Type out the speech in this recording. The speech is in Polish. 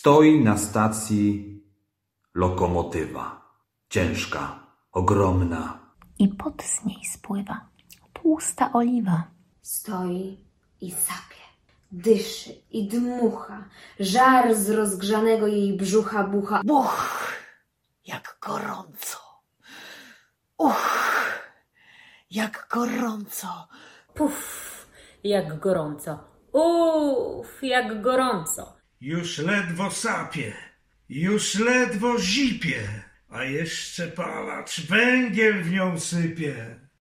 Stoi na stacji lokomotywa. Ciężka, ogromna. I pot z niej spływa. Tłusta oliwa. Stoi i sapie, dyszy i dmucha, żar z rozgrzanego jej brzucha bucha. Buch, jak gorąco. Uch, jak gorąco. Puf, jak gorąco. Uff, jak gorąco. Już ledwo sapie, już ledwo zipie, a jeszcze palacz węgiel w nią sypie.